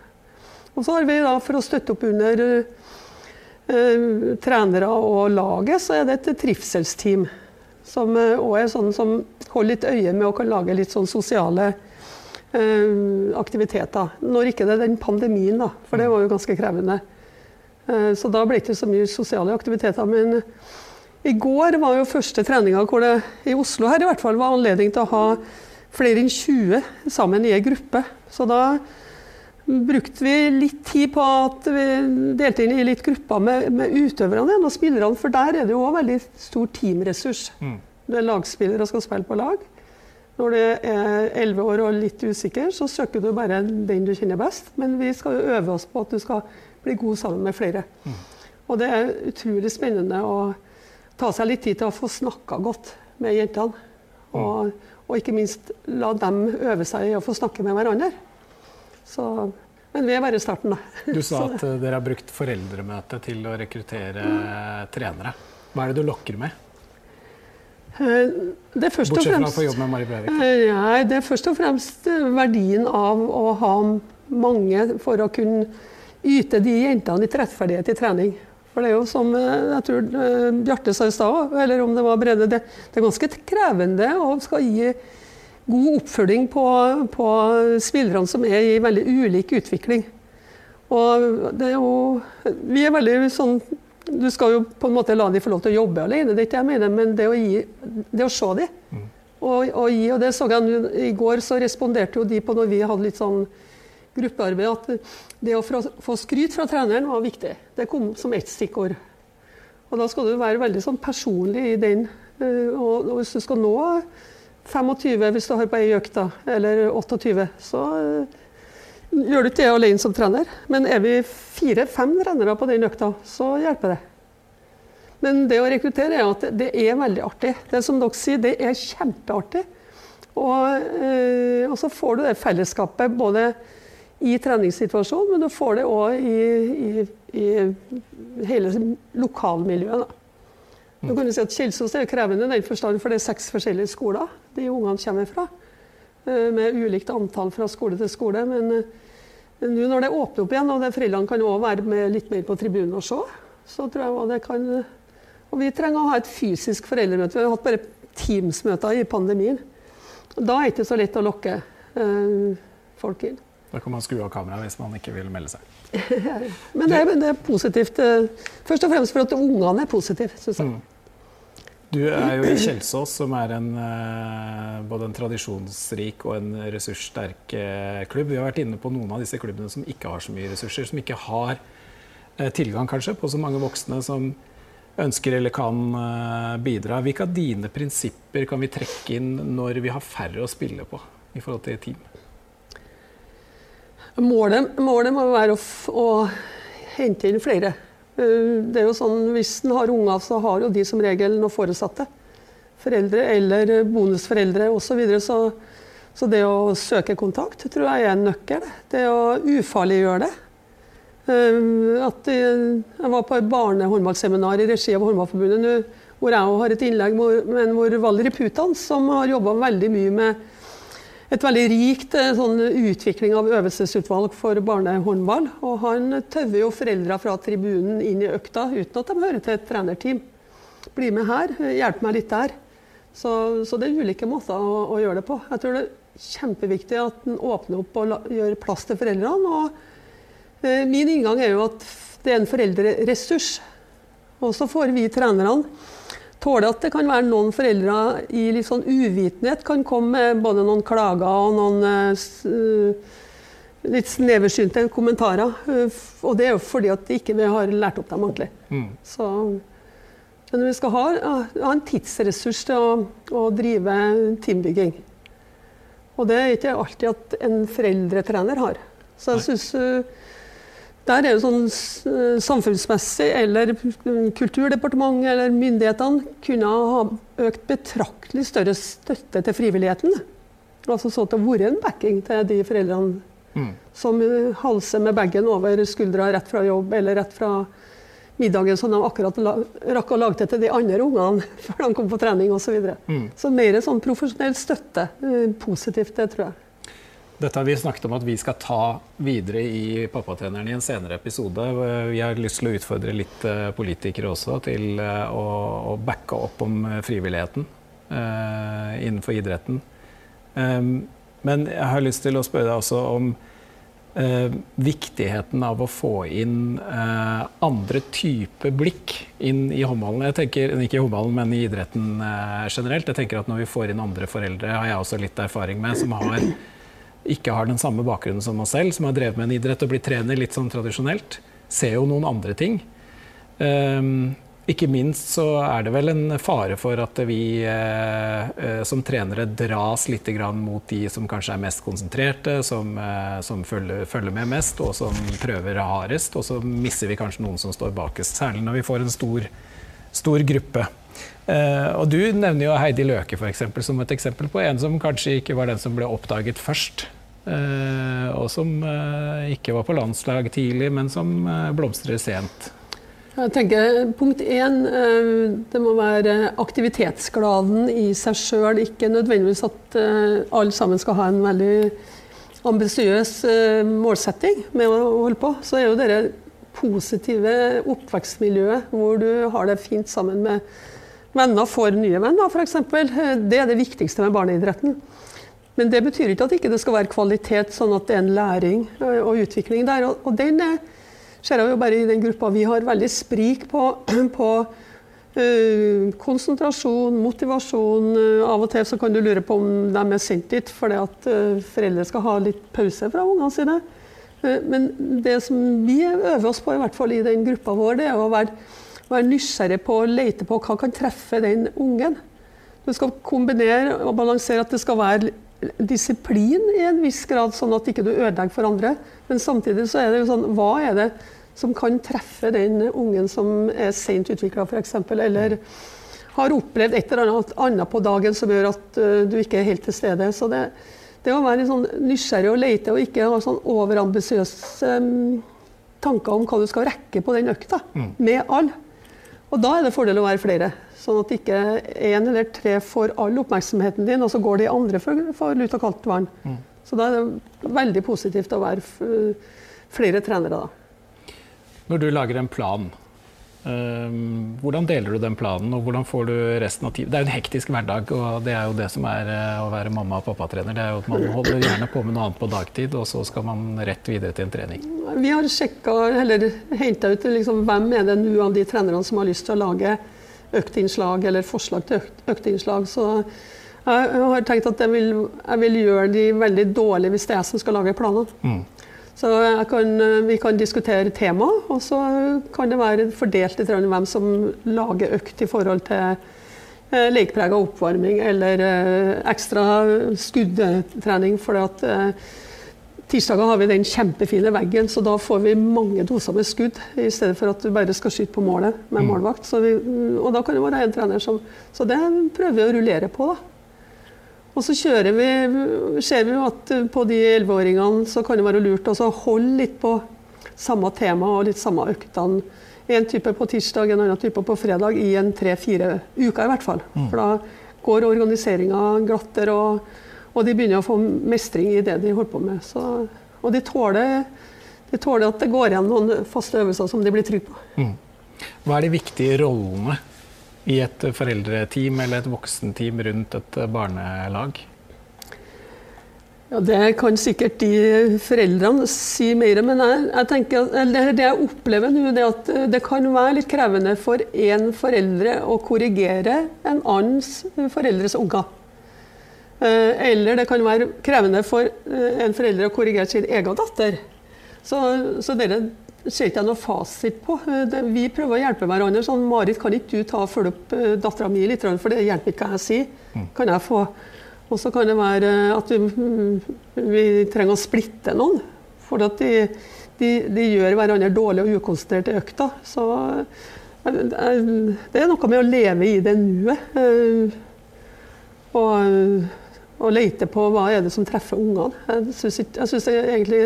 Og så har vi da, for å støtte opp under uh, trenere og laget, så er det et trivselsteam. Som òg uh, er sånn som holder litt øye med og kan lage litt sånn sosiale eh, aktiviteter. Når ikke det er den pandemien, da, for det var jo ganske krevende. så da ble det ikke så mye sosiale aktiviteter. Men i går var jo første treninga hvor det i Oslo her i hvert fall var anledning til å ha flere enn 20 sammen i ei gruppe. Så da brukte vi litt tid på at vi delte inn i litt grupper med, med utøverne og spillerne, for der er det jo òg veldig stor teamressurs. Mm. Du er lagspiller og skal spille på lag. Når du er 11 år og litt usikker, så søker du bare den du kjenner best. Men vi skal jo øve oss på at du skal bli god sammen med flere. Og det er utrolig spennende å ta seg litt tid til å få snakka godt med jentene. Og, og ikke minst la dem øve seg i å få snakke med hverandre. Så, men vi er bare i starten, da. *laughs* Du sa at eh, dere har brukt foreldremøte til å rekruttere trenere. Hva er det du lokker med? Eh, Det er først og Bortsett fra å fremst få jobb med Mari Breivik. Ja, det er først og fremst eh, verdien av å ha mange for å kunne yte de jentene litt rettferdighet i trening. For det er jo som eh, jeg tror eh, Bjarte sa i stad, eller om det var Brede, det, det er ganske krevende å skal gi god oppfølging på, på spillerne som er i veldig ulik utvikling. Og det er jo Vi er veldig sånn Du skal jo på en måte la de få lov til å jobbe alene, det er ikke det jeg mener, men det å, gi, det å se de. Og, og, gi, og det så jeg I går så responderte jo de på når vi hadde litt sånn gruppearbeid, at det å få, skryt fra treneren var viktig. Det kom som ett stikkord. Og da skal du være veldig sånn personlig i den. Eh, og hvis du skal nå 25 hvis du har på ei økt, da, eller 28, så eh, gjør du ikke det alene som trener. Men er vi fire-fem trenere på den økta, så hjelper det. Men det å rekruttere er at det er veldig artig. Det er som dere sier, det er kjempeartig. Og, eh, og så får du det fellesskapet både i treningssituasjonen, men du får det òg i, i, i hele lokalmiljøet. Da. Du kan jo si at Kjelsås er krevende i den forstand, for det er seks forskjellige skoler de ungene kommer fra. eh, Med ulikt antall fra skole til skole. Men eh, nå når det åpner opp igjen, og det foreldrene kan også være litt mer på tribunen og se, så tror jeg det kan Og vi trenger å ha et fysisk foreldremøte. Vi har hatt bare Teams-møter i pandemien. Da er det ikke så lett å lokke eh, folk inn. Da kan man skru av kameraet hvis man ikke vil melde seg. Men det er, det er positivt. eh, Først og fremst for at ungene er positive, syns jeg. Mm. Du er jo i Kjelsås, som er en, eh, både en tradisjonsrik og en ressurssterk eh, klubb. Vi har vært inne på noen av disse klubbene som ikke har så mye ressurser, som ikke har tilgang kanskje på så mange voksne som ønsker eller kan bidra. Hvilke av dine prinsipper kan vi trekke inn når vi har færre å spille på i forhold til team? Målet, målet må være å, å hente inn flere. Eh, Det er jo sånn, Hvis en har unger, så har jo de som regel noen foresatte. Foreldre eller bonusforeldre osv. Så, videre. så så det å søke kontakt tror jeg er en nøkkel. Det å ufarliggjøre det. Eh, At jeg, var på et barnehåndballseminar i regi av Håndballforbundet hvor jeg har et innlegg med Valerie Putan, som har jobba veldig mye med et veldig rikt eh, sånn, utvikling av øvelsesutvalg for barnehåndball. Og han tauer jo foreldra fra tribunen inn i økta uten at de hører til et trenerteam. Bli med her, hjelp meg litt der. Så, så det er ulike måter å, å gjøre det på. Jeg tror det er kjempeviktig at en åpner opp og la, gjør plass til foreldrene. Og eh, min inngang er jo at det er en foreldreressurs. Og så får vi trenerne tåle at det kan være noen foreldre i litt sånn uvitenhet kan komme med både noen klager og noen uh, litt sneversynte kommentarer. Eh, Og det er jo fordi at ikke har lært opp dem ordentlig. Mm. Så, men vi skal ha, ha en tidsressurs til å, å drive teambygging. Og det er ikke alltid at en foreldretrener har. Så jeg syns der er jo sånn eh, samfunnsmessig eller Kulturdepartementet eller myndighetene kunne ha økt betraktelig større støtte til frivilligheten. Altså så det å være en backing til de foreldrene Mm. som halser med bagen over skuldra rett fra jobb eller rett fra middagen som de akkurat rakk å lage til til de andre ungene *laughs* før de kom på trening osv. Så, videre. Mm. så mer sånn profesjonell støtte. eh, Positivt, det tror jeg. Dette har vi snakket om at vi skal ta videre i Pappatreneren i en senere episode. Vi har lyst til å utfordre litt eh, politikere også til eh, å, backe opp om eh, frivilligheten innenfor idretten. Um, men jeg har lyst til å spørre deg også om eh, viktigheten av å få inn eh, andre typer blikk inn i håndballen. Jeg tenker, ikke i håndballen, men i idretten eh, generelt. Jeg tenker at Når vi får inn andre foreldre, har jeg også litt erfaring med, som har ikke har den samme bakgrunnen som oss selv, som har drevet med en idrett og blitt trener litt sånn tradisjonelt, ser jo noen andre ting. Um, ikke minst så er det vel en fare for at vi eh, eh som trenere dras litt mot de som kanskje er mest konsentrerte, som, eh, som følger, følger, med mest og som prøver hardest. Og så misser vi kanskje noen som står bakest, særlig når vi får en stor, stor gruppe. Eh, og Du nevner jo Heidi Løke for eksempel, som et eksempel på en som kanskje ikke var den som ble oppdaget først. Eh, og som eh, ikke var på landslag tidlig, men som eh, blomstrer sent. Jeg tenker Punkt én, det må være aktivitetsgladen i seg sjøl. Ikke nødvendigvis at alle sammen skal ha en veldig ambisiøs målsetting med å holde på. Så er jo det positive oppvekstmiljøet hvor du har det fint sammen med venner, får nye venner f.eks. Det er det viktigste med barneidretten. Men det betyr ikke at det ikke skal være kvalitet, sånn at det er en læring og utvikling der. Og den er ser jeg jo bare i den gruppa vi har veldig sprik på, *clears throat* på uh, konsentrasjon, motivasjon. Av og til så kan du lure på om de er sendt dit fordi at foreldre skal ha litt pause fra ungene sine. men det som vi øver oss på, i hvert fall i den gruppa vår, det er å være, være nysgjerrig på å lete på hva kan treffe den ungen. Du skal kombinere og balansere at det skal være disiplin i en viss grad, sånn at ikke du ødelegger for andre. Men samtidig så er det jo sånn Hva er det som kan treffe den ungen som er sent utvikla, f.eks., eller har opplevd et eller annet på dagen som gjør at uh, du ikke er helt til stede. Så det, det å være sånn nysgjerrig og leite, og ikke ha sånn overambisiøse um, tanker om hva du skal rekke på den økta, mm. med alle. Og da er det fordel å være flere. Sånn at ikke én eller tre får all oppmerksomheten din, og så går de andre for, for lut og kaldt vann. Mm. Så da er det veldig positivt å være flere trenere da. Når du lager en plan, um, hvordan deler du den planen, og hvordan får du resten av tiden? Det er jo en hektisk hverdag, og det er jo det som er uh, å være mamma- og pappatrener. Det er jo at Man holder gjerne på med noe annet på dagtid, og så skal man rett videre til en trening. Vi har sjekka, eller henta ut liksom, hvem er det nå av de trenerne som har lyst til å lage øktinnslag eller forslag til økte øktinnslag. Så jeg har tenkt at jeg vil, jeg vil gjøre de veldig dårlige hvis det er jeg som skal lage planene. Mm. Så kan, vi kan diskutere tema, og så kan det være fordelt litt hvem som lager økt i forhold til eh, lekeprega oppvarming eller eh, ekstra skuddtrening. For at eh, tirsdager har vi den kjempefine veggen, så da får vi mange doser med skudd. I stedet for at du bare skal skyte på målet med mm. målvakt. Vi, og da kan det være en trener som Så det prøver vi å rullere på, da. Og så kjører vi, ser vi at på de elleveåringene så kan det være lurt å holde litt på samme tema og litt samme øktene. En type på tirsdag, en annen type på fredag i en tre-fire uker i hvert fall. Mm. For da går organiseringa glattere, og, og, de begynner å få mestring i det de holder på med. Så, og de tåler, de tåler, at det går igjen noen faste øvelser som de blir trygge på. Mm. Hva er de viktige rollene i et foreldreteam eller et voksenteam rundt et barnelag? Ja, Det kan sikkert de foreldrene si mer, men jeg, jeg tenker, det jeg opplever nå, er at det kan være litt krevende for én foreldre å korrigere en annens foreldres unger. Eh, eller det kan være krevende for eh, en forelder å korrigere sin egen datter. Så, så dere ser ikke jeg noe fasit på. Eh, vi prøver å hjelpe hverandre. sånn, 'Marit, kan ikke du ta og følge opp dattera mi litt, for det hjelper ikke hva jeg sier'. Mm. Kan jeg få Og så kan det være at vi, mm, vi trenger å splitte noen. For at de, de, de gjør hverandre dårlig og ukonsentrert i økta. Så det er noe med å leve i det nuet. Og, og lete på hva er det som treffer ungene. Jeg syns egentlig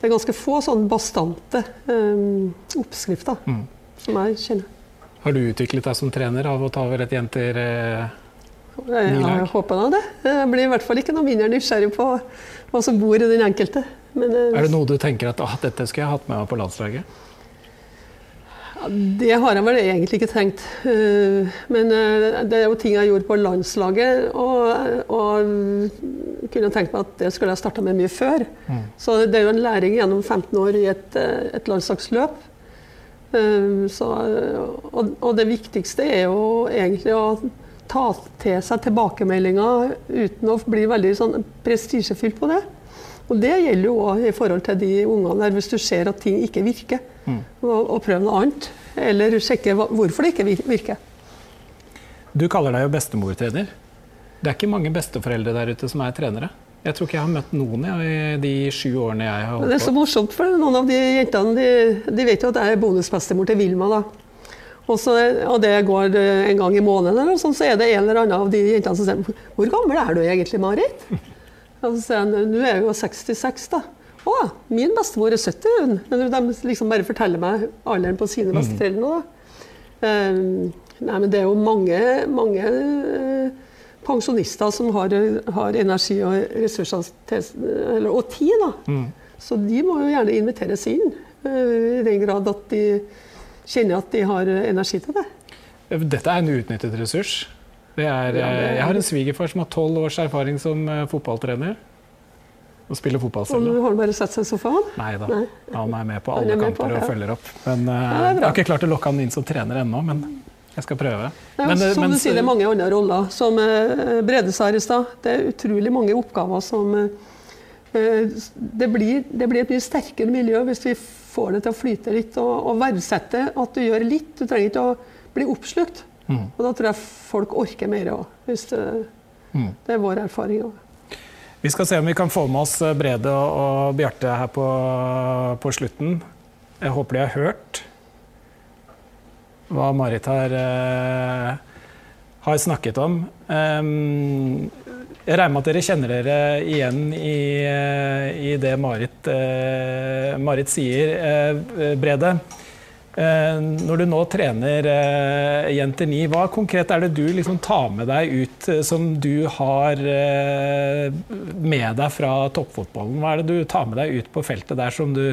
det er ganske få sånn bastante um, oppskrifter mm. som jeg kjenner. Har du utviklet deg som trener av å ta over et jenter eh, jeg, jeg håper da det. Jeg blir i hvert fall ikke noe mindre nysgjerrig på hva som bor i den enkelte. Men, eh, er det noe du tenker at ah, dette skulle jeg hatt med meg på landslaget? Det har jeg vel egentlig ikke tenkt. Eh, men eh, det er jo ting jeg gjorde på landslaget, og, og kunne tenkt meg at det skulle jeg starta med mye før. Mm. Så det er jo en læring gjennom 15 år i et, eh, et landslagsløp. Så, og, og, det viktigste er jo egentlig å ta til seg tilbakemeldinger uten å bli veldig sånn prestisjefylt på det. Og det gjelder jo òg i forhold til de ungene der, hvis du ser at ting ikke virker. Og, og prøv noe annet. Eller sjekke hvorfor det ikke virker. Du kaller deg jo bestemortrener. Det er ikke mange besteforeldre der ute som er trenere. Jeg tror ikke jeg har møtt noen ja, i de sju årene jeg har Det er så morsomt, for noen av de jentene de, de vet jo at jeg er bonusbestemor til Vilma. da. Og, så, og det går eh, en gang i måneden, eller sånn, så er det en eller annen av de jentene som sier 'Hvor gammel er du egentlig, Marit?' *laughs* Og så sier han 'Nå er jeg jo 66', da. 'Å, min bestemor er 70', hun.' Men de liksom bare forteller meg alderen på sine besteforeldre nå. Eh, nei, men det er jo mange, mange eh, pensjonister som har, har energi og ressurser til, eller, og tid. Da. Så de må jo gjerne inviteres inn, eh, i den grad at de kjenner at de har energi til det. Dette er en uutnyttet ressurs. Det er, Jeg har en svigerfar som har tolv års erfaring som fotballtrener. Og spiller fotball selv. Og har han bare sett seg i sofaen. Nei da, Nei. han er med på alle med kamper på, kamper og følger opp. Men uh, Ja, jeg har ikke klart å lokke han inn som trener ennå, men jeg skal prøve. Nei, Men, eh, som mens, du sier, det er mange andre roller. Som uh, Brede sa i stad, det er utrolig mange oppgaver som eh, det, blir, det blir et mye sterkere miljø hvis vi får det til å flyte litt, og, og verdsette at du gjør litt. Du trenger ikke å bli oppslukt. Mm. Og da tror jeg folk orker mer òg. Det, Mm. det er vår erfaring òg. Vi skal se om vi kan få med oss eh, Brede og, Bjarte her på, på slutten. Jeg håper de har hørt hva Marit har, eh, har snakket om. Jeg regner med at dere kjenner dere igjen i, eh, i det Marit, Marit sier. Brede, når du nå trener eh, jenter 9, hva konkret er det du liksom tar med deg ut eh, som du har eh, med deg fra toppfotballen? Hva er det du tar med deg ut på feltet der som du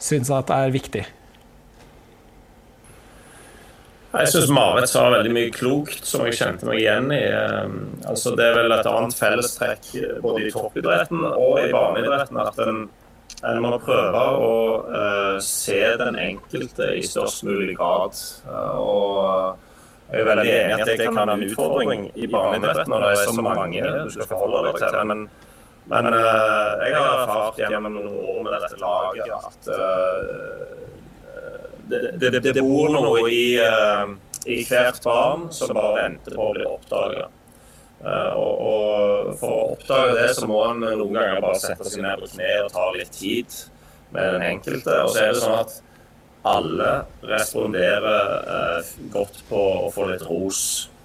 syns er viktig? Jeg syns Marit sa veldig mye klokt som jeg kjente meg igjen i. Eh, Altså, det er vel et annet fellestrekk eh, både i toppidretten og i barneidretten at en, en må prøve å uh, se den enkelte i størst mulig grad. Uh, og jeg er veldig enig i at det kan være en utfordring i barneidrett når det er så mange du skal forholde deg til. Men, men uh, jeg har erfart gjennom noen år med dette laget at eh, det, det, det, bor noe i, eh, i hvert barn som bare venter på å bli oppdaga. Og, og for å oppdage det, så må en noen ganger bare sette seg ned på kne og ta litt tid med den enkelte. Og så er det sånn at alle responderer eh, godt på å få litt ros.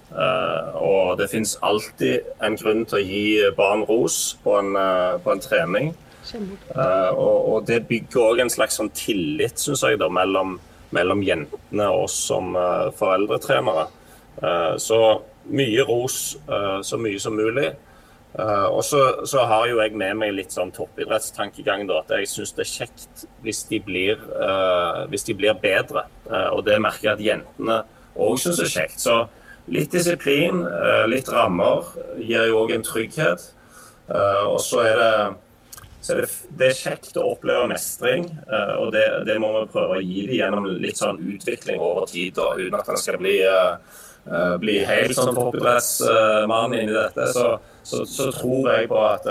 Eh, og det finnes alltid en grunn til å gi barn ros på en, eh, på en trening. Eh, og, og det bygger òg en slags sånn tillit, syns jeg, da, mellom, mellom jentene og oss som eh, foreldretrenere. Eh, så mye ros, eh, så mye som mulig. Eh, og så, har jo jeg med meg litt sånn toppidrettstankegang, da, at jeg syns det er kjekt hvis de blir, eh, hvis de blir bedre. Og det merker jeg at jentene òg syns er kjekt. Så litt disiplin, litt rammer, gir jo òg en trygghet. Og så er det så det, det er kjekt å oppleve mestring, og det, det må vi prøve å gi dem gjennom litt sånn utvikling over tid, da, uten at den skal bli, eh, eh, bli helt sånn toppidrettsmann inni dette. Så, så, så tror jeg på at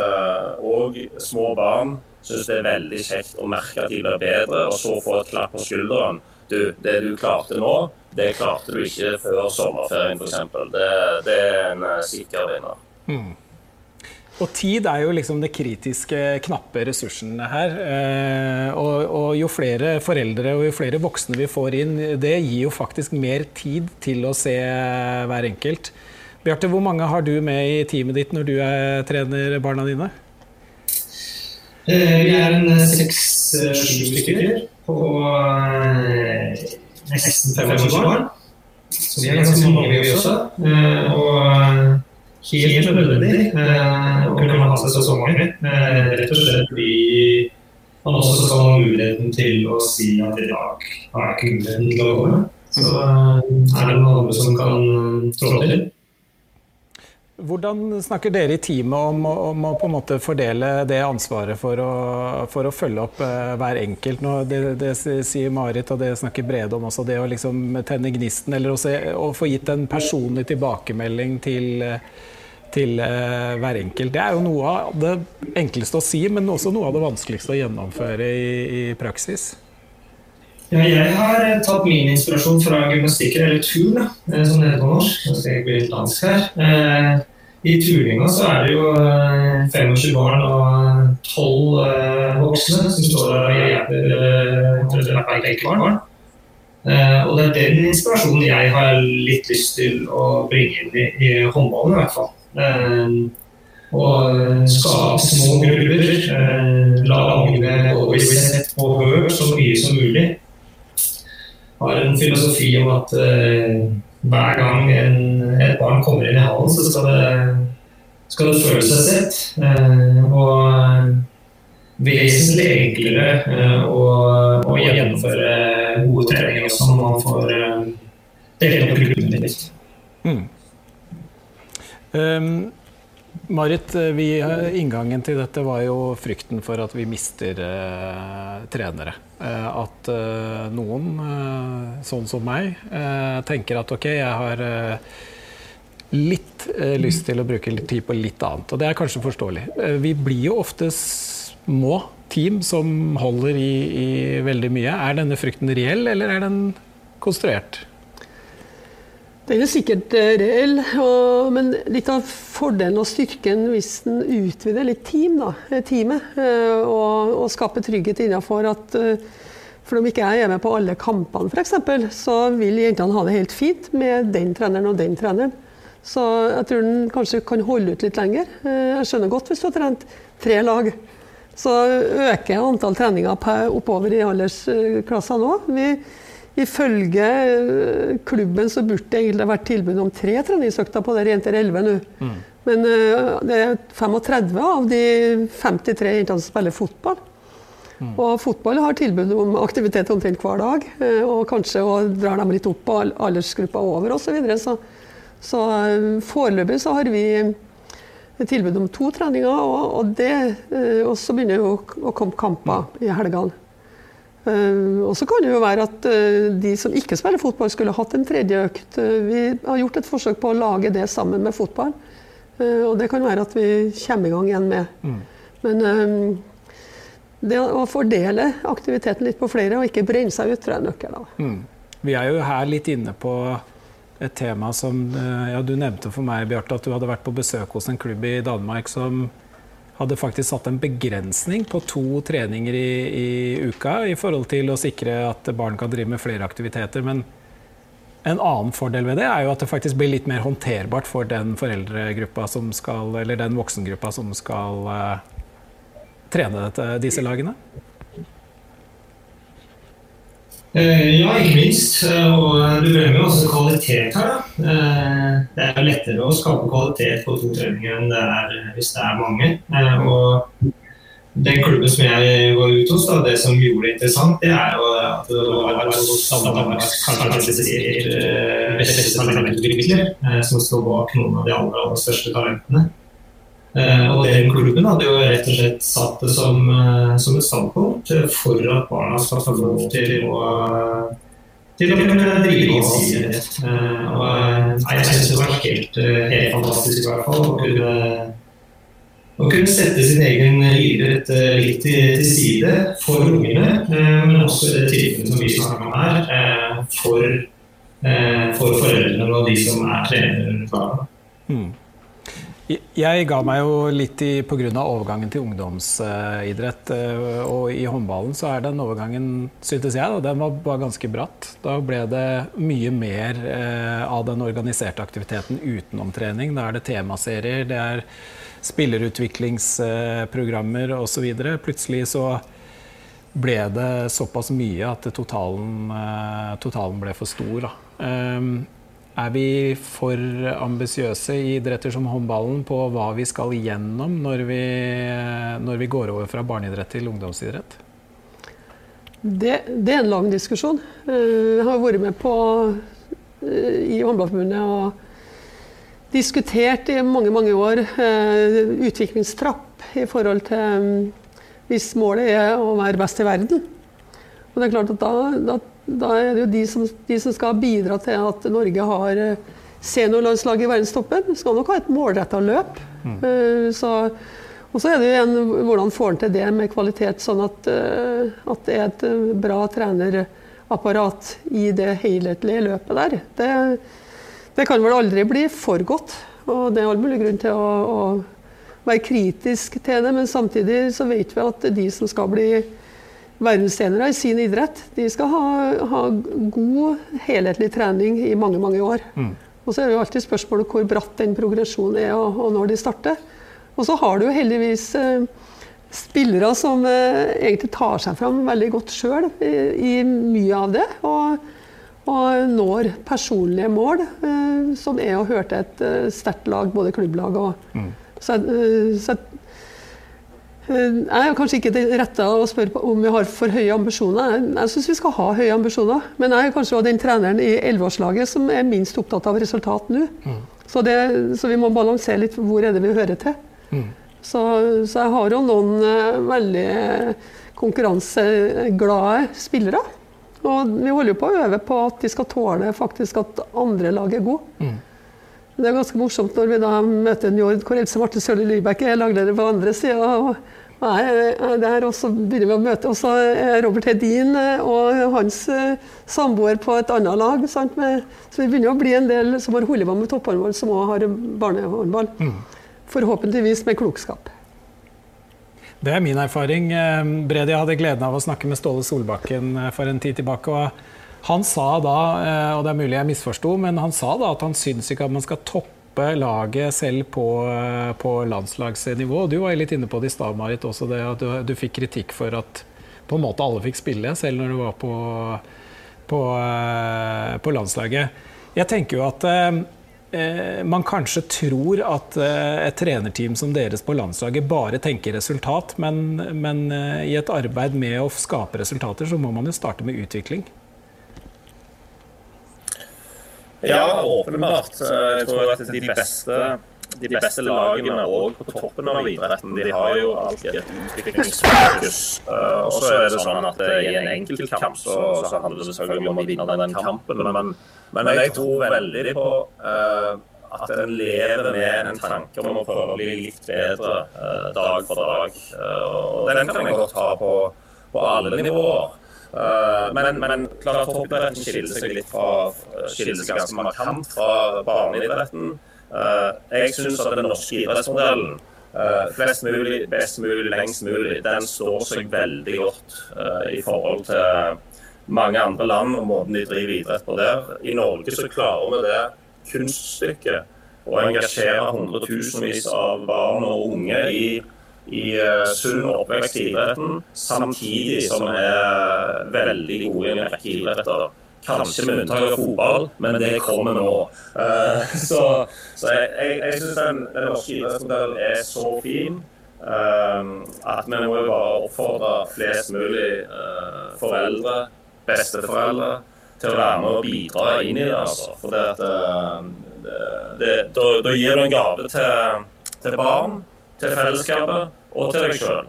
òg små barn syns det er veldig kjekt å merke at de blir bedre, og så få et klapp på skulderen. Du, det du klarte nå, det klarte du ikke før sommerferien, f.eks. Det, det er en eh, sikker vinner. Og tid er jo liksom det kritiske, knappe ressursen her. Eh, og, og jo flere foreldre og jo flere voksne vi får inn, det gir jo faktisk mer tid til å se hver enkelt. Bjarte, hvor mange har du med i teamet ditt når du er, trener barna dine? Eh, Vi er en seks-sju stykker på eh, nesten 25 barn. Så vi er ganske mange, vi også. Eh, Og helt nødvendig eh, å kunne ha seg så mange. eh, Rett og slett fordi man også skal ha muligheten til å si at i dag har jeg ikke muligheten til å komme. Så eh, er det noen andre som kan eh, trå til. Hvordan snakker dere i teamet om, om å på en måte fordele det ansvaret for å, for å følge opp eh, hver enkelt? Nå, det, det sier Marit, og det snakker Brede om også, det å liksom tenne gnisten, eller også, å få gitt en personlig tilbakemelding til, til eh, hver enkelt. Det er jo noe av det enkleste å si, men også noe av det vanskeligste å gjennomføre i, i praksis. Jeg har eh, tatt min inspirasjon fra gymnastikker, eller turn, eh, som det heter på norsk. Nå skal jeg bli litt dansk her. Eh, I turninga så er det jo 25 barn og 12 voksne som står der og hjelper hvert enkelt barn. Og det er den inspirasjonen jeg har litt lyst til å bringe inn i, i håndballen, i hvert fall. Og skape små grupper. Lagene og sett og hørt så mye som mulig har en filosofi om at uh, hver gang en, et barn kommer inn i hallen, så skal det, skal det føle seg sett. Uh, og vesentlig enklere uh, å, å, gjennomføre gode treninger også når man får uh, delt opp gruppen litt. Mm. Um, Marit, eh, vi, eh, inngangen til dette var jo frykten for at vi mister eh, trenere. Eh, at eh, noen, sånn som meg, tenker at ok, jeg har litt lyst til å bruke litt tid på litt annet. Og det er kanskje forståelig. vi blir jo ofte små team som holder i, i veldig mye. Er denne frykten reell, eller er den konstruert? Den er sikkert eh, reell, og, men litt av fordelen og styrken hvis en utvider litt team, da, eh, teamet, eh, og, og skaper trygghet innenfor at for om ikke jeg er med på alle kampene f.eks., så vil jentene ha det helt fint med den treneren og den treneren. Så jeg tror den kanskje kan holde ut litt lenger. Jeg skjønner godt hvis du har trent tre lag. Så øker antall treninger oppover i aldersklassene òg. Ifølge eh, klubben så burde det egentlig vært tilbud om tre treningsøkter på der jenter 11 nå. Mm. Men uh, det er 35 av de 53 jentene som spiller fotball. Mm. Og fotball har tilbud om aktivitet omtrent hver dag. Uh, og kanskje og drar dem litt opp på aldersgruppa over osv. Så, videre. så Så foreløpig så har vi tilbud om to treninger, og, og det og så begynner jo å komme kamper i helgene. Uh, og så kan det jo være at uh, de som ikke spiller fotball, skulle hatt en tredje økt. Uh, vi har gjort et forsøk på å lage det sammen med fotball. og det kan være at vi kommer i gang igjen med. Mm. Men det å fordele aktiviteten litt på flere og ikke brenne seg ut, tror jeg er nøkkelen. Mm. Vi er jo her litt inne på et tema som ja, du nevnte for meg, Bjarte, at du hadde vært på besøk hos en klubb i Danmark som hadde faktisk satt en begrensning på to treninger i, i, uka i forhold til å sikre at barn kan drive med flere aktiviteter. Men en annen fordel ved det er jo at det faktisk blir litt mer håndterbart for den foreldregruppa som skal, eller den voksengruppa som skal uh, trene dette, disse lagene. Eh, ja, ikke minst. Eh, og du glemmer jo også kvalitet her. Da. Eh, det er lettere å skape kvalitet på to treninger enn det er hvis det er mange. Og den klubben som jeg var ute hos, da, det som gjorde det interessant, det er jo at det var kanskje beste talentutvikler som står bak noen av de aller, aller største talentene. Eh, og den klubben hadde jo rett og slett satt det som, eh, som et standpunkt for at barna skal få lov til å til å kunne drive allsidighet. Uh, og jeg syns det var helt, helt, fantastisk i hvert fall å kunne, å kunne sette sin egen idrett litt til, til side for ungene, men også i det tilfellet som vi snakker om her, for, for foreldrene og de som er trenere rundt barna. Mm. Jeg ga meg jo litt i pga. overgangen til ungdomsidrett. Eh, og i håndballen så er den overgangen, syntes jeg, da, den var bare ganske bratt. Da ble det mye mer eh, av den organiserte aktiviteten utenom trening. Da er det temaserier, det er spillerutviklingsprogrammer osv. Plutselig så ble det såpass mye at totalen, eh, totalen ble for stor. Da. Er vi for ambisiøse i idretter som håndballen på hva vi skal gjennom når vi, når vi går over fra barneidrett til ungdomsidrett? Det, det, er en lang diskusjon. Eh, jeg har vært med på eh, i Håndballforbundet og diskutert i mange mange år eh, utviklingstrapp i forhold til hvis målet er å være best i verden. Og det er klart at da, da da er det jo de som, de som, skal bidra til at Norge har eh, seniorlandslaget i verdenstoppen. Vi skal nok ha et målretta løp. Mm. så, og så er det jo igjen hvordan får en til det med kvalitet, sånn at, eh, at det er et eh, bra trenerapparat i det helhetlige løpet der. Det, det kan vel aldri bli for godt. Og det er all mulig grunn til å, å være kritisk til det, men samtidig så vet vi at de som skal bli verdenstjenere i sin idrett, de skal ha, ha god helhetlig trening i mange, mange år. Og så er det jo alltid spørsmålet hvor bratt den progresjonen er, og, og når de starter. Og så har du jo heldigvis eh, spillere som eh, egentlig tar seg fram veldig godt sjøl i, i mye av det. Og, og når personlige mål, eh, som er å høre til et eh, sterkt lag, både klubblag og Så, eh, så jeg er kanskje ikke den rette å spørre på om vi har for høye ambisjoner. Jeg, syns vi skal ha høye ambisjoner. Men jeg er kanskje også den treneren i 11-årslaget som er minst opptatt av resultat nå. Så, det, så vi må balansere litt hvor er det vi hører til. Så, så jeg har jo noen eh, veldig konkurranseglade spillere. Og vi holder jo på å øve på at de skal tåle faktisk at andre lag er gode. Det er ganske morsomt når vi da møter Njord, hvor Else Marte Sørli Lybekk er lagleder på andre sida. Og og er så begynner vi å møte også er Robert Hedin eh, og hans eh, samboer på et annet lag. Sant? Så vi begynner å bli en del som har holdt på med topphåndball, som òg har barnehåndball. Forhåpentligvis med klokskap. Det er min erfaring. Bredi, Bredi hadde gleden av å snakke med Ståle Solbakken eh, for en tid tilbake. og Han sa da, eh, og det er mulig jeg misforsto, men han sa da at han syns ikke at man skal toppe laget selv på, eh, på landslagsnivå. Du var litt inne på det i stad, Marit, også det at du, du fikk kritikk for at på en måte alle fikk spille, selv når du var på, på, eh, på landslaget. Jeg tenker jo at eh, man kanskje tror at et trenerteam som deres på landslaget bare tenker resultat, men, men i et arbeid med å skape resultater, så må man jo starte med utvikling. Ja, åpenbart. Jeg tror at de beste, de beste lagene òg på toppen av idretten, de har jo alltid et utviklingsfokus. Eh, Og så er det sånn at eh, i en enkeltkamp så, så handler det selvfølgelig om å vinne den kampen, men, men jeg tror veldig på uh, at en lever med en tanke om å prøve å bli litt bedre uh, dag for dag. Uh, og den kan en godt ha på, på alle nivåer. Eh, men, men klart toppidretten skiller seg litt fra skiller seg ganske markant fra barneidretten. Eh, jeg syns at den norske idrettsmodellen eh, flest mulig, best mulig, lengst mulig, den står seg veldig godt i forhold til mange andre land og måten de driver idrett på der. I Norge så klarer vi det kunststykket å engasjere hundretusenvis av barn og unge i i uh, sunn oppvekst i idretten, samtidig som vi er veldig gode i en rekke idretter. Kanskje med unntak av fotball, men det kommer nå. Uh, *laughs* så så jeg, jeg, jeg syns den, den norske idrettsmodellen er så fin at vi må jo bare oppfordre flest mulig foreldre, besteforeldre, til å være med og bidra inn i det. Altså. For det at, da, da gir du en gave til, til barn til fellesskapet og til deg sjøl.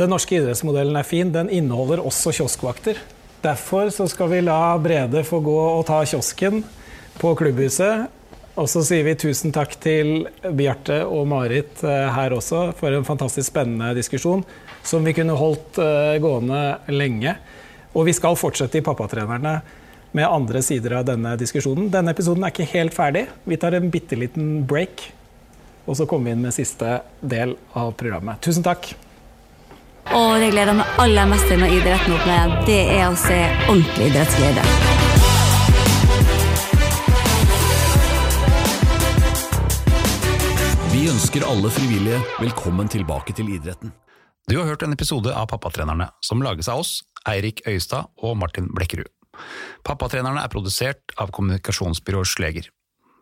Den norske idrettsmodellen er fin. Den inneholder også kioskvakter. Derfor skal vi la Brede få gå og ta kiosken på klubbhuset. Og så sier vi tusen takk til Bjarte og Marit eh, her også for en fantastisk spennende diskusjon som vi kunne holdt eh, gående lenge. Og vi skal fortsette i Pappatrenerne med andre sider av denne diskusjonen. Denne episoden er ikke helt ferdig. Vi tar en bitte liten break og så kommer vi inn med siste del av programmet. Tusen takk. Og det jeg gleder meg aller mest til når idretten åpner, det er å se ordentlig idrettsglede. Vi ønsker alle frivillige velkommen tilbake til idretten. Du har hørt en episode av Pappatrenerne, som lages av oss, Eirik Øyestad og Martin Blekkerud. Pappatrenerne er produsert av kommunikasjonsbyrået Sleger.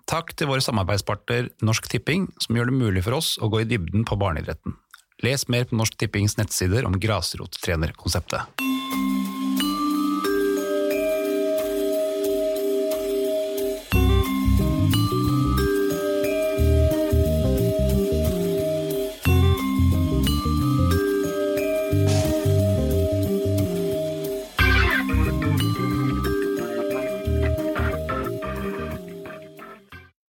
Takk til våre samarbeidspartner Norsk Tipping, som gjør det mulig for oss å gå i dybden på barneidretten. Les mer på Norsk Tippings nettsider om grasrottrenerkonseptet.